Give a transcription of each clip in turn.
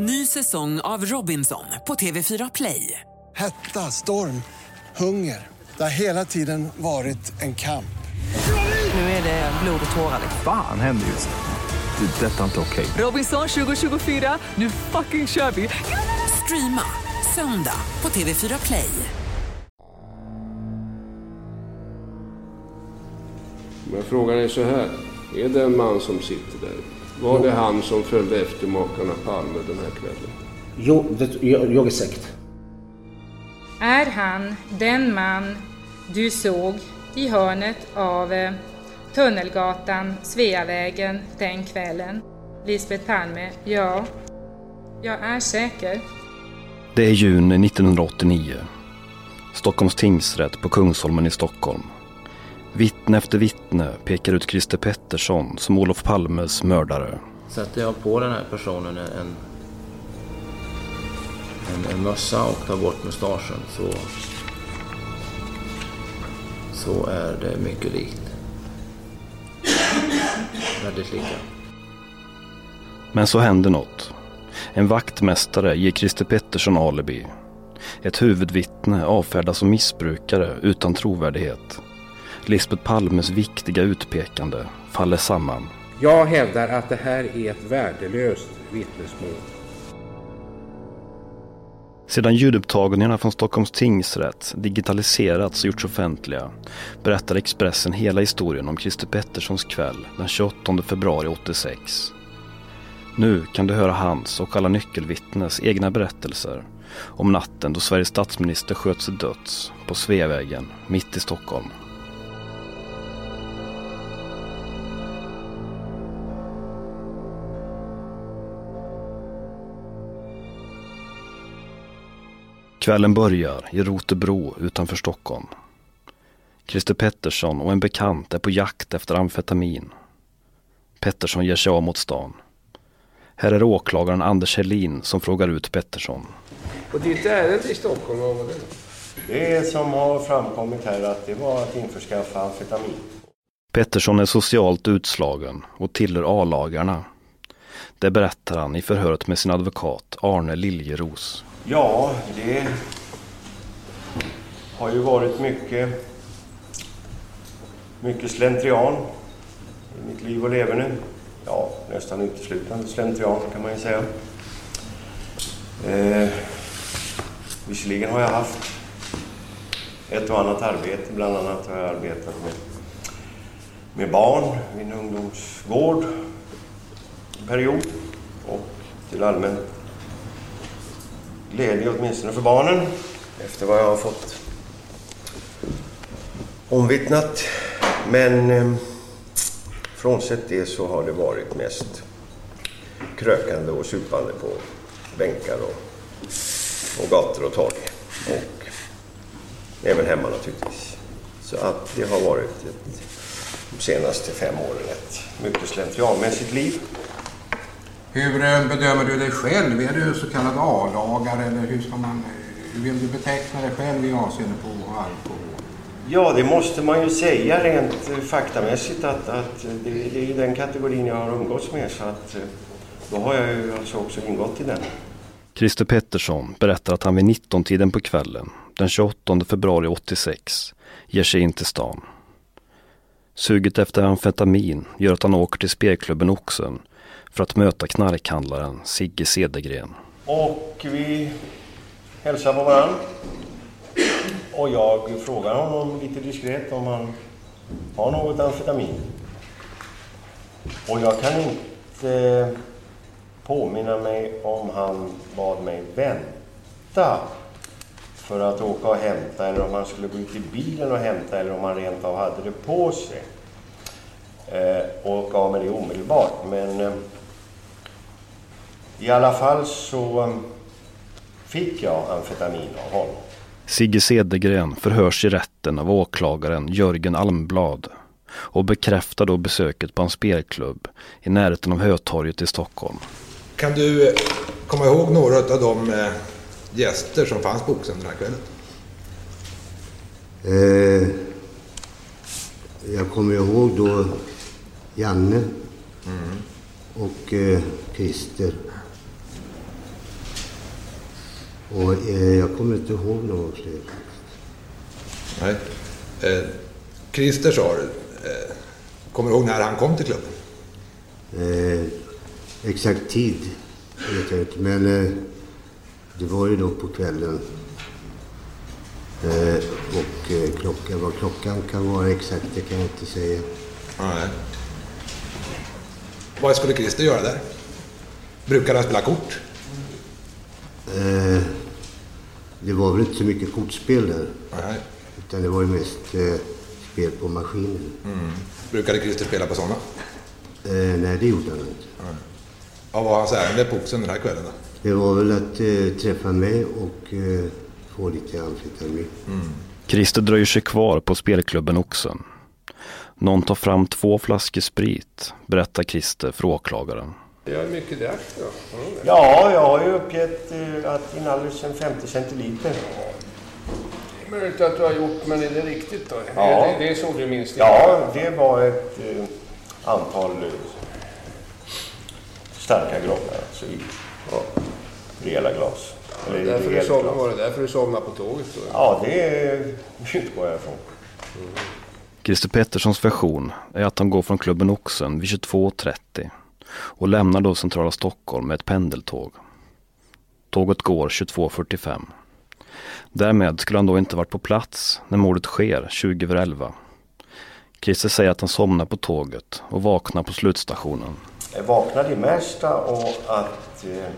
Ny säsong av Robinson på TV4 Play. Hetta, storm, hunger. Det har hela tiden varit en kamp. Nu är det blod och tårar. Fan händer just nu. Det. Detta är inte okej. Robinson 2024, nu fucking kör vi! Streama söndag på TV4 Play. Men frågan är så här. Är det en man som sitter där? Var det han som följde efter makarna Palme den här kvällen? Jo, det, jag, jag är säker. Är han den man du såg i hörnet av eh, Tunnelgatan, Sveavägen den kvällen? Lisbeth Palme, ja. Jag är säker. Det är juni 1989. Stockholms tingsrätt på Kungsholmen i Stockholm. Vittne efter vittne pekar ut Christer Pettersson som Olof Palmes mördare. Sätter jag på den här personen en, en, en mössa och tar bort mustaschen så, så är det mycket likt. Väldigt lika. Men så händer något. En vaktmästare ger Christer Pettersson alibi. Ett huvudvittne avfärdas som missbrukare utan trovärdighet. Lisbeth Palmes viktiga utpekande faller samman. Jag hävdar att det här är ett värdelöst vittnesmål. Sedan ljudupptagningarna från Stockholms tingsrätt digitaliserats och gjorts offentliga berättar Expressen hela historien om Christer Petterssons kväll den 28 februari 86. Nu kan du höra hans och alla nyckelvittnes egna berättelser om natten då Sveriges statsminister sköts till döds på Sveavägen mitt i Stockholm. Kvällen börjar i Rotebro utanför Stockholm. Christer Pettersson och en bekant är på jakt efter amfetamin. Pettersson ger sig av mot stan. Här är åklagaren Anders Helin som frågar ut Pettersson. Och ditt ärende i Stockholm, vad var det? Det som har framkommit här att det var att införskaffa amfetamin. Pettersson är socialt utslagen och tillhör A-lagarna. Det berättar han i förhöret med sin advokat Arne Liljeros. Ja, det har ju varit mycket, mycket slentrian i mitt liv och leverne. Ja, nästan uteslutande slentrian kan man ju säga. Eh, visserligen har jag haft ett och annat arbete. Bland annat har jag arbetat med, med barn vid en ungdomsgård en period och till allmänt glädje åtminstone för barnen efter vad jag har fått omvittnat. Men eh, frånsett det så har det varit mest krökande och supande på bänkar och, och gator och torg. Och även hemma naturligtvis. Så att det har varit ett, de senaste fem åren ett mycket slentrianmässigt liv. Hur eh, bedömer du dig själv? Är du så kallad A-lagare eller hur ska man... Hur vill du beteckna dig själv i avseende på alkohol? Ja, det måste man ju säga rent eh, faktamässigt att, att det, det är den kategorin jag har umgåtts med. Så att eh, då har jag ju alltså också ingått i den. Christer Pettersson berättar att han vid 19-tiden på kvällen den 28 februari 86 ger sig in till stan. Suget efter amfetamin gör att han åker till spelklubben Oxen för att möta knarkhandlaren Sigge Cedergren. Och vi hälsar på varandra. Och jag frågar honom lite diskret om han har något amfetamin. Och jag kan inte påminna mig om han bad mig vänta för att åka och hämta eller om han skulle gå ut i bilen och hämta eller om han rent av hade det på sig. Eh, och gav mig det omedelbart. Men eh, i alla fall så eh, fick jag amfetamin av honom. Sigge Cedergren förhörs i rätten av åklagaren Jörgen Almblad och bekräftar då besöket på en spelklubb i närheten av Hötorget i Stockholm. Kan du komma ihåg några av de eh, gäster som fanns på Oxen den här kvällen? Eh, jag kommer ihåg då Janne och eh, Christer. Och eh, jag kommer inte ihåg någon fler. Nej. Eh, Christer sa du. Eh, kommer du ihåg när han kom till klubben? Eh, exakt tid vet jag inte, men eh, det var ju då på kvällen. Eh, och eh, klockan, vad klockan kan vara exakt, det kan jag inte säga. Nej. Vad skulle Christer göra där? Brukar han spela kort? Eh, det var väl inte så mycket kortspel där. Nej. Utan det var ju mest eh, spel på maskinen. Mm. Brukade Christer spela på sådana? Eh, nej, det gjorde han inte. Nej. Vad var hans ärende på Oxen den här kvällen då? Det var väl att eh, träffa mig och eh, få lite amfetamin. Christer dröjer sig kvar på spelklubben Oxen. Någon tar fram två flaskor sprit, berättar Christer för åklagaren. Det är mycket drack då. Ja, jag har ju uppgett eh, att inallusen 50 centiliter. Det är möjligt att du har gjort, men är det riktigt då? Ja. Det, det är så du minns det? Ja, det var ett eh, antal eh, starka groggar alltså i ja, rejäla glas. Eller Eller därför du somnade, glas. var det därför du somnade på tåget då? Ja, det utgår jag ifrån. Christer Petterssons version är att han går från klubben Oxen vid 22.30 och lämnar då centrala Stockholm med ett pendeltåg. Tåget går 22.45. Därmed skulle han då inte varit på plats när mordet sker 20 över 11. Christer säger att han somnar på tåget och vaknar på slutstationen. Jag vaknade i Märsta och att eh,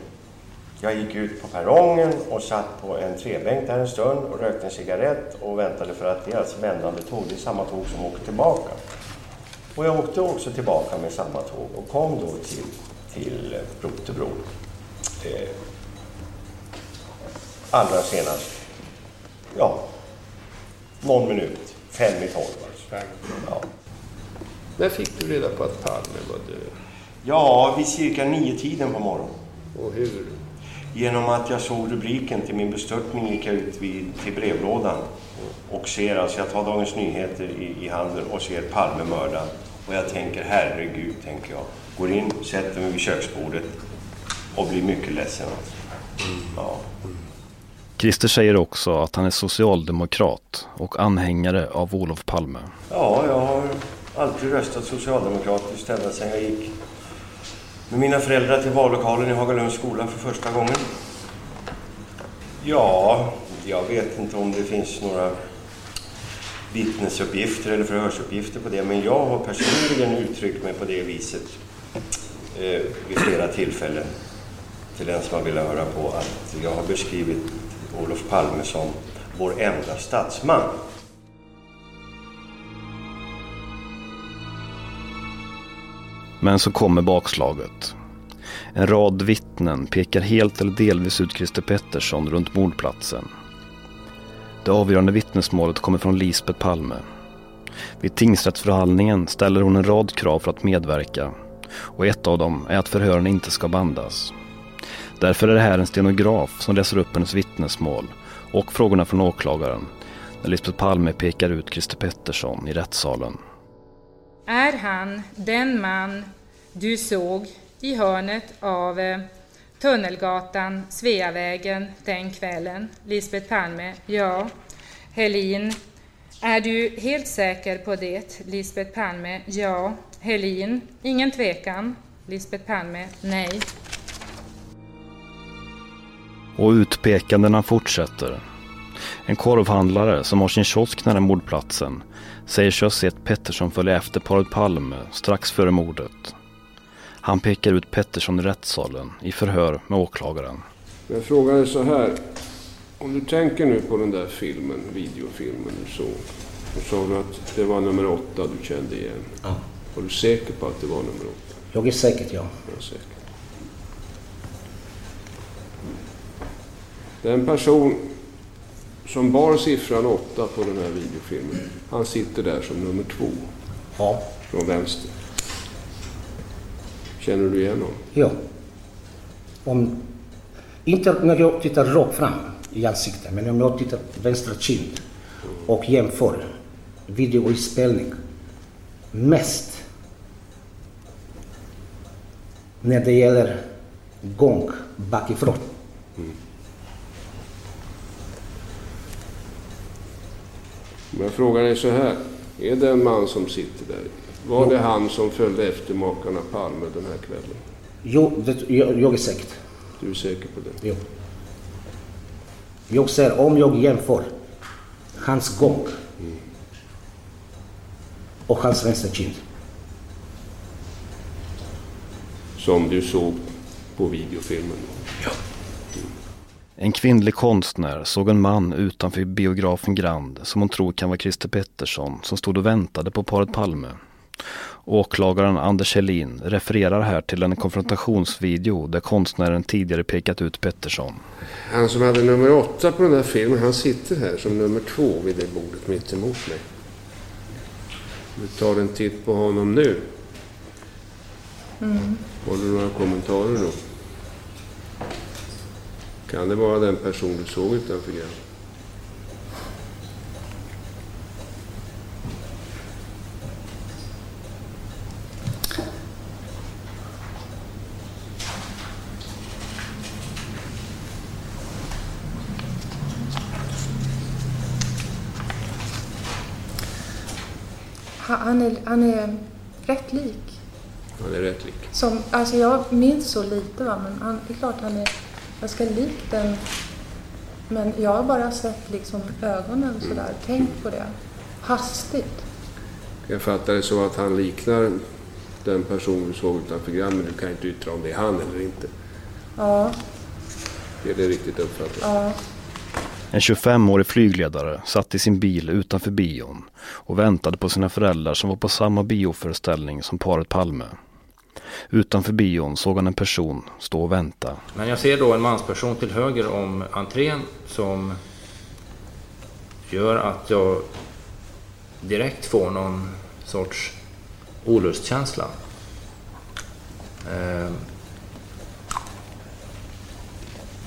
jag gick ut på perrongen och satt på en trebänk där en stund och rökte en cigarett och väntade för att det är alltså vändande tåg. Det är samma tåg som åker tillbaka. Och jag åkte också tillbaka med samma tåg och kom då till, till eh, Rotebro. Eh, allra senast, ja, någon minut, fem i tolv alltså. Ja. När fick du reda på att Palme var död? Ja, vid cirka nio tiden på morgonen. Och hur? Genom att jag såg rubriken till min bestörtning gick jag ut vid, till brevlådan och ser, alltså jag tar Dagens Nyheter i, i handen och ser Palme mördad. Och jag tänker, herregud, tänker jag. Går in, sätter mig vid köksbordet och blir mycket ledsen. Ja. Christer säger också att han är socialdemokrat och anhängare av Olof Palme. ja, jag har alltid röstat socialdemokratiskt ända sedan jag gick med mina föräldrar till vallokalen i Hagalunds skola för första gången. Ja, jag vet inte om det finns några vittnesuppgifter eller förhörsuppgifter på det, men jag har personligen uttryckt mig på det viset eh, vid flera tillfällen till den som har velat höra på att jag har beskrivit Olof Palme som vår enda statsman. Men så kommer bakslaget. En rad vittnen pekar helt eller delvis ut Christer Pettersson runt mordplatsen. Det avgörande vittnesmålet kommer från Lisbeth Palme. Vid tingsrättsförhandlingen ställer hon en rad krav för att medverka och ett av dem är att förhören inte ska bandas. Därför är det här en stenograf som läser upp hennes vittnesmål och frågorna från åklagaren när Lisbeth Palme pekar ut Christer Pettersson i rättssalen. Är han den man du såg i hörnet av eh, Tunnelgatan, Sveavägen den kvällen? Lisbeth Palme, ja. Helin, är du helt säker på det? Lisbeth Palme, ja. Helin, ingen tvekan. Lisbeth Palme, nej. Och utpekandena fortsätter. En korvhandlare som har sin kiosk nära mordplatsen säger ha sett Pettersson följa efter paret Palme strax före mordet. Han pekar ut Pettersson i rättssalen i förhör med åklagaren. Men frågan är så här. Om du tänker nu på den där filmen, videofilmen du såg. Då sa du att det var nummer åtta du kände igen. Ja. Var du säker på att det var nummer åtta? Jag är säker, ja. Jag är säker. Den person som bar siffran åtta på den här videofilmen, han sitter där som nummer två. Ja. Från vänster. Känner du igen honom? Ja. Om, inte när jag tittar rakt fram i ansiktet, men om jag tittar vänstra kind och jämför videoinspelning mest när det gäller gång bakifrån. Men frågar dig så här. Är det en man som sitter där? Var det han som följde efter makarna Palme den här kvällen? Jo, det, jag, jag är säker. Du är säker på det? Jo. Jag säger om jag jämför hans gång och hans vänstra kind. Som du såg på videofilmen? En kvinnlig konstnär såg en man utanför biografen Grand som hon tror kan vara Christer Pettersson som stod och väntade på paret Palme. Åklagaren Anders Helin refererar här till en konfrontationsvideo där konstnären tidigare pekat ut Pettersson. Han som hade nummer åtta på den där filmen, han sitter här som nummer två vid det bordet mitt emot mig. Du tar en titt på honom nu. Mm. Har du några kommentarer då? Kan det vara den person du såg utanför Grand? Han han är, han är rätt lik. Han är rätt lik. Som, alltså jag minns så lite va, men han, det är klart han är ganska lik den. Men jag har bara sett liksom ögonen sådär, tänkt på det. Hastigt. Jag fattar det så att han liknar den person du såg utanför Grand, men du kan inte yttra om det är han eller inte. Ja, Är det riktigt uppfattat? ja. En 25-årig flygledare satt i sin bil utanför bion och väntade på sina föräldrar som var på samma bioföreställning som paret Palme. Utanför bion såg han en person stå och vänta. Men jag ser då en mansperson till höger om entrén som gör att jag direkt får någon sorts olustkänsla. Ehm.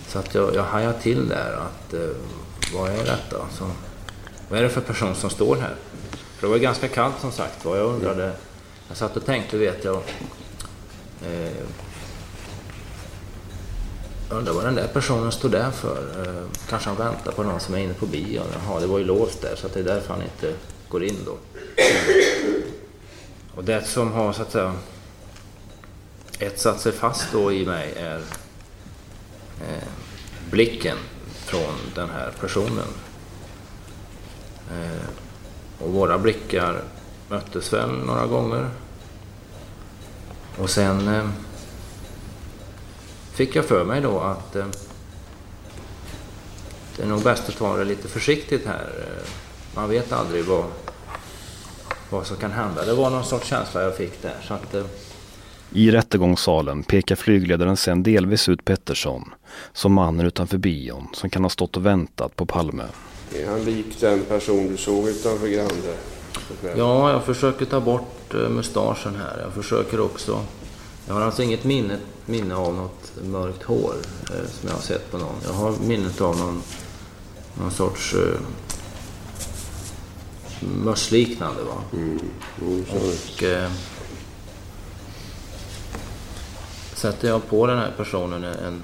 Så att jag, jag hajar till där att eh, vad är detta? Så, vad är det för person som står här? För det var ganska kallt som sagt var. Jag undrade, jag satt och tänkte vet jag, eh, jag undrar vad den där personen står där för. Eh, kanske han väntar på någon som är inne på bion. Jaha, det var ju låst där så att det är därför han inte går in då. Och det som har så att säga etsat sig fast då i mig är eh, blicken från den här personen. Eh, och våra blickar möttes väl några gånger. Och sen eh, fick jag för mig då att eh, det är nog bäst att ta det lite försiktigt här. Eh, Man vet aldrig vad, vad som kan hända. Det var någon sorts känsla jag fick där. Så att, eh, I rättegångssalen pekar flygledaren sen delvis ut Pettersson som mannen utanför bion som kan ha stått och väntat på Palme. Är han lik den person du såg utanför Grand där på kvällen? Ja, jag försöker ta bort eh, mustaschen här. Jag försöker också... Jag har alltså inget minne, minne av något mörkt hår eh, som jag har sett på någon. Jag har minnet av någon, någon sorts eh, mössliknande. Va? Och eh, sätter jag på den här personen en,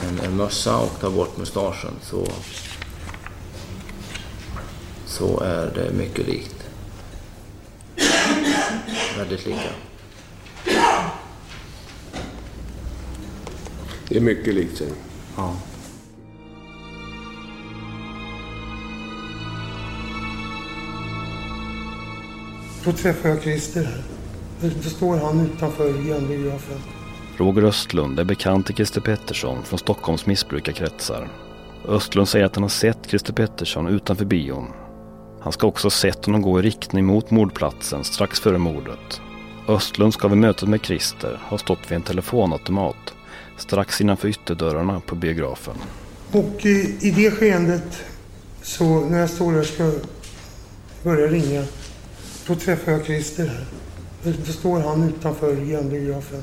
en, en mössa och tar bort mustaschen så så är det mycket likt. Väldigt lika. Det är mycket likt sig. Ja. Då träffar jag Christer här. Då står han utanför grannbiografen. Roger Östlund är bekant till Christer Pettersson från Stockholms missbrukarkretsar. Östlund säger att han har sett Christer Pettersson utanför bion. Han ska också ha sett honom gå i riktning mot mordplatsen strax före mordet. Östlund ska vid mötet med Christer ha stått vid en telefonautomat strax innanför ytterdörrarna på biografen. Och i, i det skeendet, så när jag står där och ska börja ringa, då träffar jag Christer här. Då, står han utanför grannbiografen.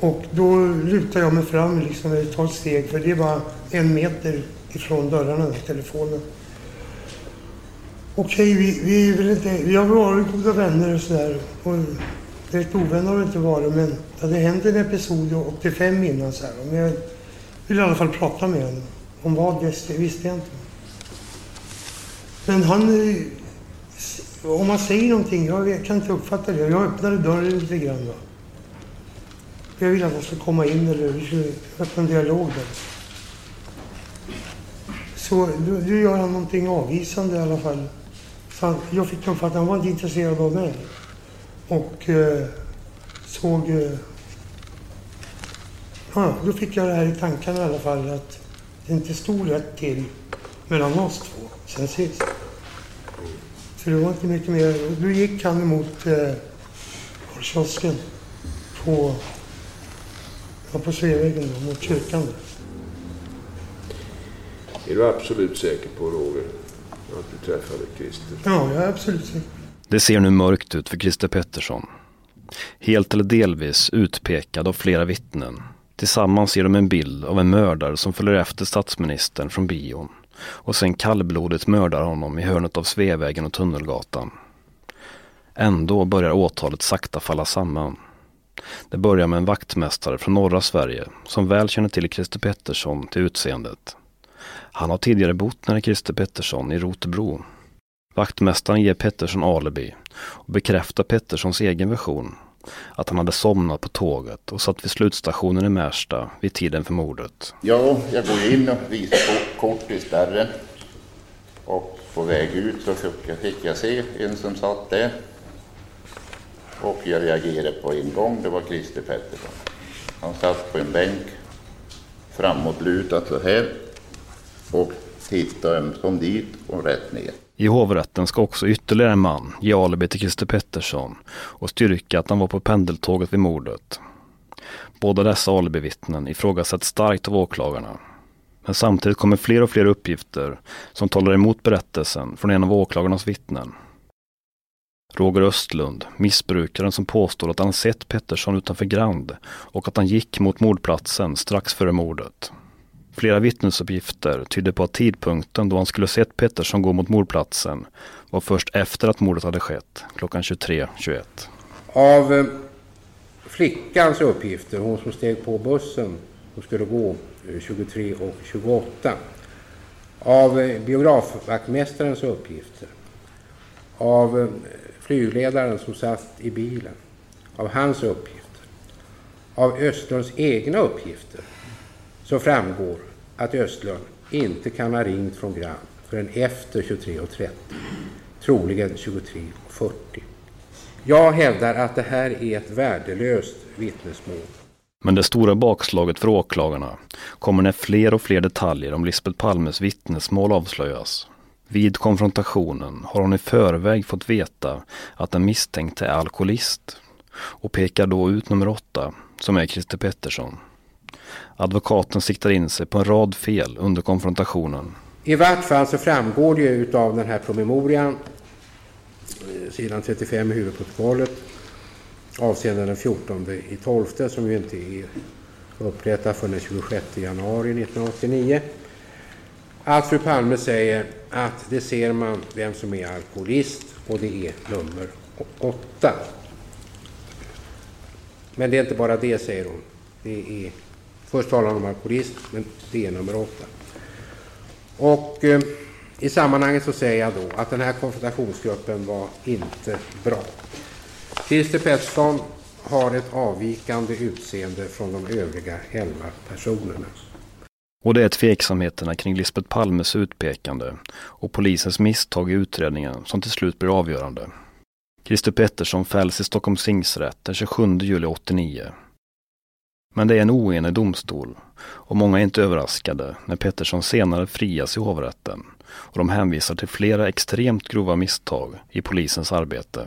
Och då lutar jag mig fram liksom, eller tar ett steg, för det är bara en meter ifrån dörrarna telefonen. Okej, vi, vi, är väl inte, vi har varit goda vänner och sådär. Direkt ovänner har vi inte varit, men det hade hänt en episod 85 innan så här. Men jag ville i alla fall prata med honom. Om vad, det visste jag inte. Men han... Eh, om han säger någonting, jag kan inte uppfatta det. Jag öppnade dörren lite grann. Då. Jag ville att han skulle komma in eller vi skulle öppna en dialog där. Så då, då gör han någonting avvisande i alla fall. Så han, jag fick uppfattningen att han var inte intresserad av mig. Och eh, såg... Eh, ja, då fick jag det här i tankarna i alla fall att det inte stod rätt till mellan oss två sen sist. Så det var inte mycket mer. Då gick han emot eh, kiosken på, ja, på Sveavägen då, mot kyrkan. Där. Är du absolut säker på, Roger, att du träffade Christer? Ja, jag är absolut säker. Det ser nu mörkt ut för Christer Pettersson. Helt eller delvis utpekad av flera vittnen. Tillsammans ger de en bild av en mördare som följer efter statsministern från bion och sen kallblodigt mördar honom i hörnet av Sveavägen och Tunnelgatan. Ändå börjar åtalet sakta falla samman. Det börjar med en vaktmästare från norra Sverige som väl känner till Christer Pettersson till utseendet. Han har tidigare bott nära Christer Pettersson i Rotebro. Vaktmästaren ger Pettersson alibi och bekräftar Petterssons egen version att han hade somnat på tåget och satt vid slutstationen i Märsta vid tiden för mordet. Ja, jag går in och visar kort i spärren. Och på väg ut så fick jag, fick jag se en som satt där. Och jag reagerade på en gång, det var Christer Pettersson. Han satt på en bänk, framåtlutad så här. Och titta ömsom dit och rätt ner. I hovrätten ska också ytterligare en man ge alibi till Christer Pettersson och styrka att han var på pendeltåget vid mordet. Båda dessa alibivittnen ifrågasätts starkt av åklagarna. Men samtidigt kommer fler och fler uppgifter som talar emot berättelsen från en av åklagarnas vittnen. Roger Östlund, missbrukaren som påstår att han sett Pettersson utanför Grand och att han gick mot mordplatsen strax före mordet. Flera vittnesuppgifter tyder på att tidpunkten då han skulle sett Pettersson gå mot mordplatsen var först efter att mordet hade skett, klockan 23.21. Av eh, flickans uppgifter, hon som steg på bussen som skulle gå eh, 23 och 28. Av eh, biografvaktmästarens uppgifter. Av flygledaren som satt i bilen. Av hans uppgifter. Av Östlunds egna uppgifter så framgår att Östlund inte kan ha ringt från Grand förrän efter 23.30. Troligen 23.40. Jag hävdar att det här är ett värdelöst vittnesmål. Men det stora bakslaget för åklagarna kommer när fler och fler detaljer om Lisbeth Palmes vittnesmål avslöjas. Vid konfrontationen har hon i förväg fått veta att den misstänkte är alkoholist och pekar då ut nummer åtta, som är Christer Pettersson. Advokaten siktar in sig på en rad fel under konfrontationen. I vart fall så framgår det ju utav den här promemorian, eh, sidan 35 i huvudprotokollet, avseende den 14 i 12 som ju inte är upprättad för den 26 januari 1989. Att fru Palme säger att det ser man vem som är alkoholist och det är nummer 8. Men det är inte bara det säger hon. Det är, först talar han om alkoholism, men det är nummer 8. Och eh, i sammanhanget så säger jag då att den här konfrontationsgruppen var inte bra. Christer Pettersson har ett avvikande utseende från de övriga 11 personerna. Och det är tveksamheterna kring Lisbeth Palmes utpekande och polisens misstag i utredningen som till slut blir avgörande. Christer Pettersson fälls i Stockholms tingsrätt den 27 juli 89. Men det är en oenig domstol och många är inte överraskade när Pettersson senare frias i hovrätten och de hänvisar till flera extremt grova misstag i polisens arbete.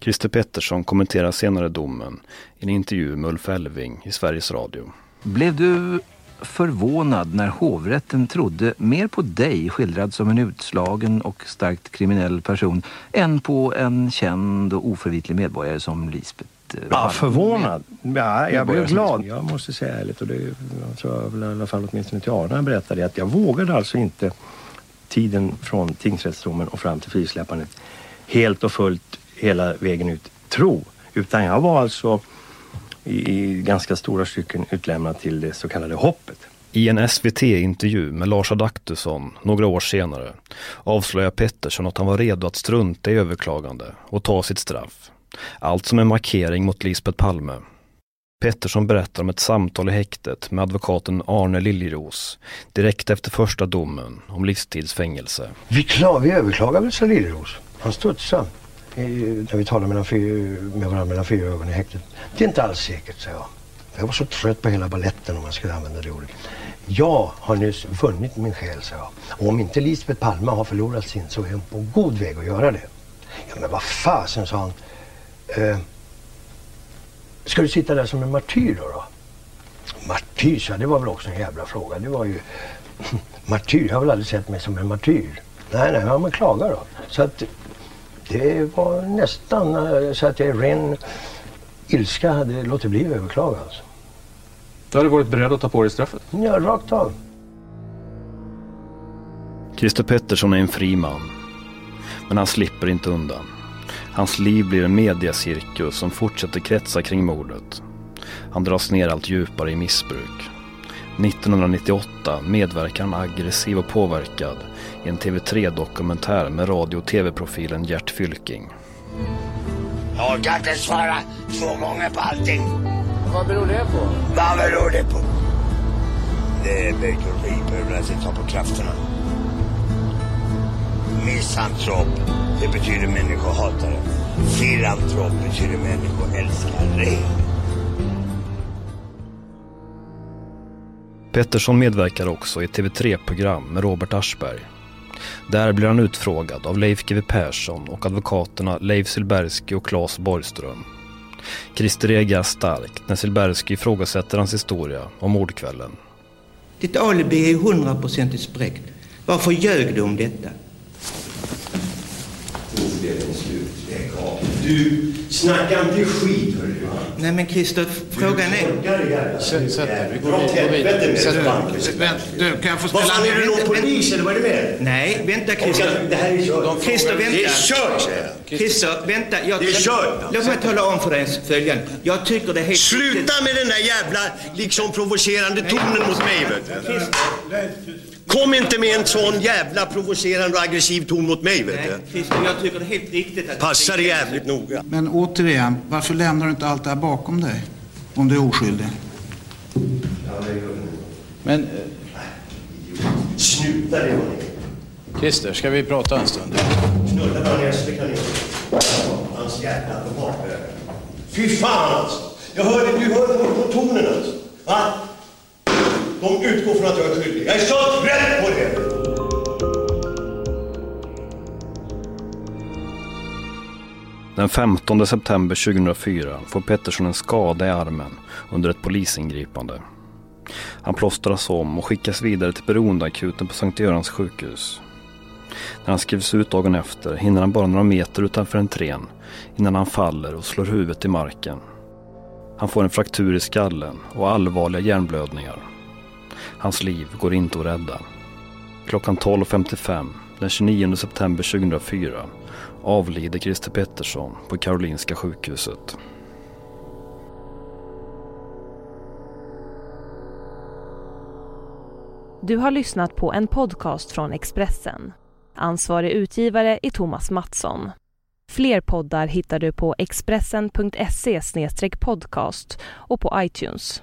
Christer Pettersson kommenterar senare domen i en intervju med Ulf Elving i Sveriges Radio. Blev du förvånad när hovrätten trodde mer på dig skildrad som en utslagen och starkt kriminell person än på en känd och oförvitlig medborgare som Lisbeth Ja, Palme? förvånad. Ja, jag blev glad. Jag måste säga ärligt, och det jag tror jag väl i alla fall åtminstone till Arne berättade, att jag vågade alltså inte tiden från tingsrättsdomen och fram till frisläppandet helt och fullt hela vägen ut tro. Utan jag var alltså i, i ganska stora stycken utlämnad till det så kallade hoppet. I en SVT-intervju med Lars Adaktusson några år senare avslöjar Pettersson att han var redo att strunta i överklagande och ta sitt straff. Allt som en markering mot Lisbeth Palme. Pettersson berättar om ett samtal i häktet med advokaten Arne Liljeros direkt efter första domen om livstidsfängelse. Vi, klar, vi överklagade väl, sa Liljeros. Han studsade eh, när vi talade mellan fyra, med varandra mellan fyra ögon i häktet. Det är inte alls säkert, sa jag. Jag var så trött på hela balletten om man skulle använda det ordet. Jag har nyss vunnit min själ, sa jag. Och om inte Lisbeth Palme har förlorat sin så är hon på god väg att göra det. Ja men vad fasen, sa han. Eh, ska du sitta där som en martyr då? då? Martyr, jag, det var väl också en jävla fråga. Det var ju... martyr, jag har väl aldrig sett mig som en martyr. Nej, nej, ja, men klaga då. Så att det var nästan eh, så att jag ren ilska hade låtit bli att överklaga. Alltså. Du hade varit beredd att ta på dig straffet? Ja, rakt av. Christer Pettersson är en fri man. Men han slipper inte undan. Hans liv blir en mediacirkus som fortsätter kretsa kring mordet. Han dras ner allt djupare i missbruk. 1998 medverkar han aggressiv och påverkad i en TV3-dokumentär med radio och tv-profilen Gert Fylking. Jag orkar inte svara två gånger på allting. Vad beror det på? Vad beror det på? Det är Baker behöver inte ta på krafterna. Misantrop, det betyder människohatare. Filantrop betyder människoälskare. Pettersson medverkar också i ett TV3-program med Robert Aschberg. Där blir han utfrågad av Leif GW Persson och advokaterna Leif Silbersky och Claes Borgström. Christer reagerar starkt när Silbersky ifrågasätter hans historia om mordkvällen. Ditt alibi är ju hundraprocentigt spräckt. Varför ljög du om detta? Inspelningen slut. Lägg av. Du, snacka inte skit hörru. Nej men Christer, frågan är... Sätt sätt dig, vi går vidare. Du, kan jag få Vad fan, är du någon polis eller vad är det med? Nej, vänta Christer. Det här är kört. Christer, vänta. Det är kört säger jag. Christer, vänta. Jag, Det är kört. Låt mig tala om för dig följande. Jag tycker det är helt Sluta med den där jävla liksom provocerande tonen mot mig vet du. Kom inte med en sån jävla provocerande och aggressiv ton mot mig vet du. Christer, jag tycker det är helt riktigt att... Passa dig jävligt noga. Men återigen, varför lämnar du inte allt det här bakom dig? Om du är oskyldig. Men Sluta det hörni. Christer, ska vi prata en stund? Knulla bara ner så kan Hans jävla automatbög. Fy fan alltså. Jag hörde, du hörde på tonen alltså. Va? De utgår från att jag är skyldig. Jag är så trött på det. Den 15 september 2004 får Pettersson en skada i armen under ett polisingripande. Han plåstras om och skickas vidare till beroendeakuten på Sankt Görans sjukhus. När han skrivs ut dagen efter hinner han bara några meter utanför entrén innan han faller och slår huvudet i marken. Han får en fraktur i skallen och allvarliga hjärnblödningar. Hans liv går inte att rädda. Klockan 12.55 den 29 september 2004 avlider Christer Pettersson på Karolinska sjukhuset. Du har lyssnat på en podcast från Expressen. Ansvarig utgivare är Thomas Mattsson. Fler poddar hittar du på expressen.se podcast och på iTunes.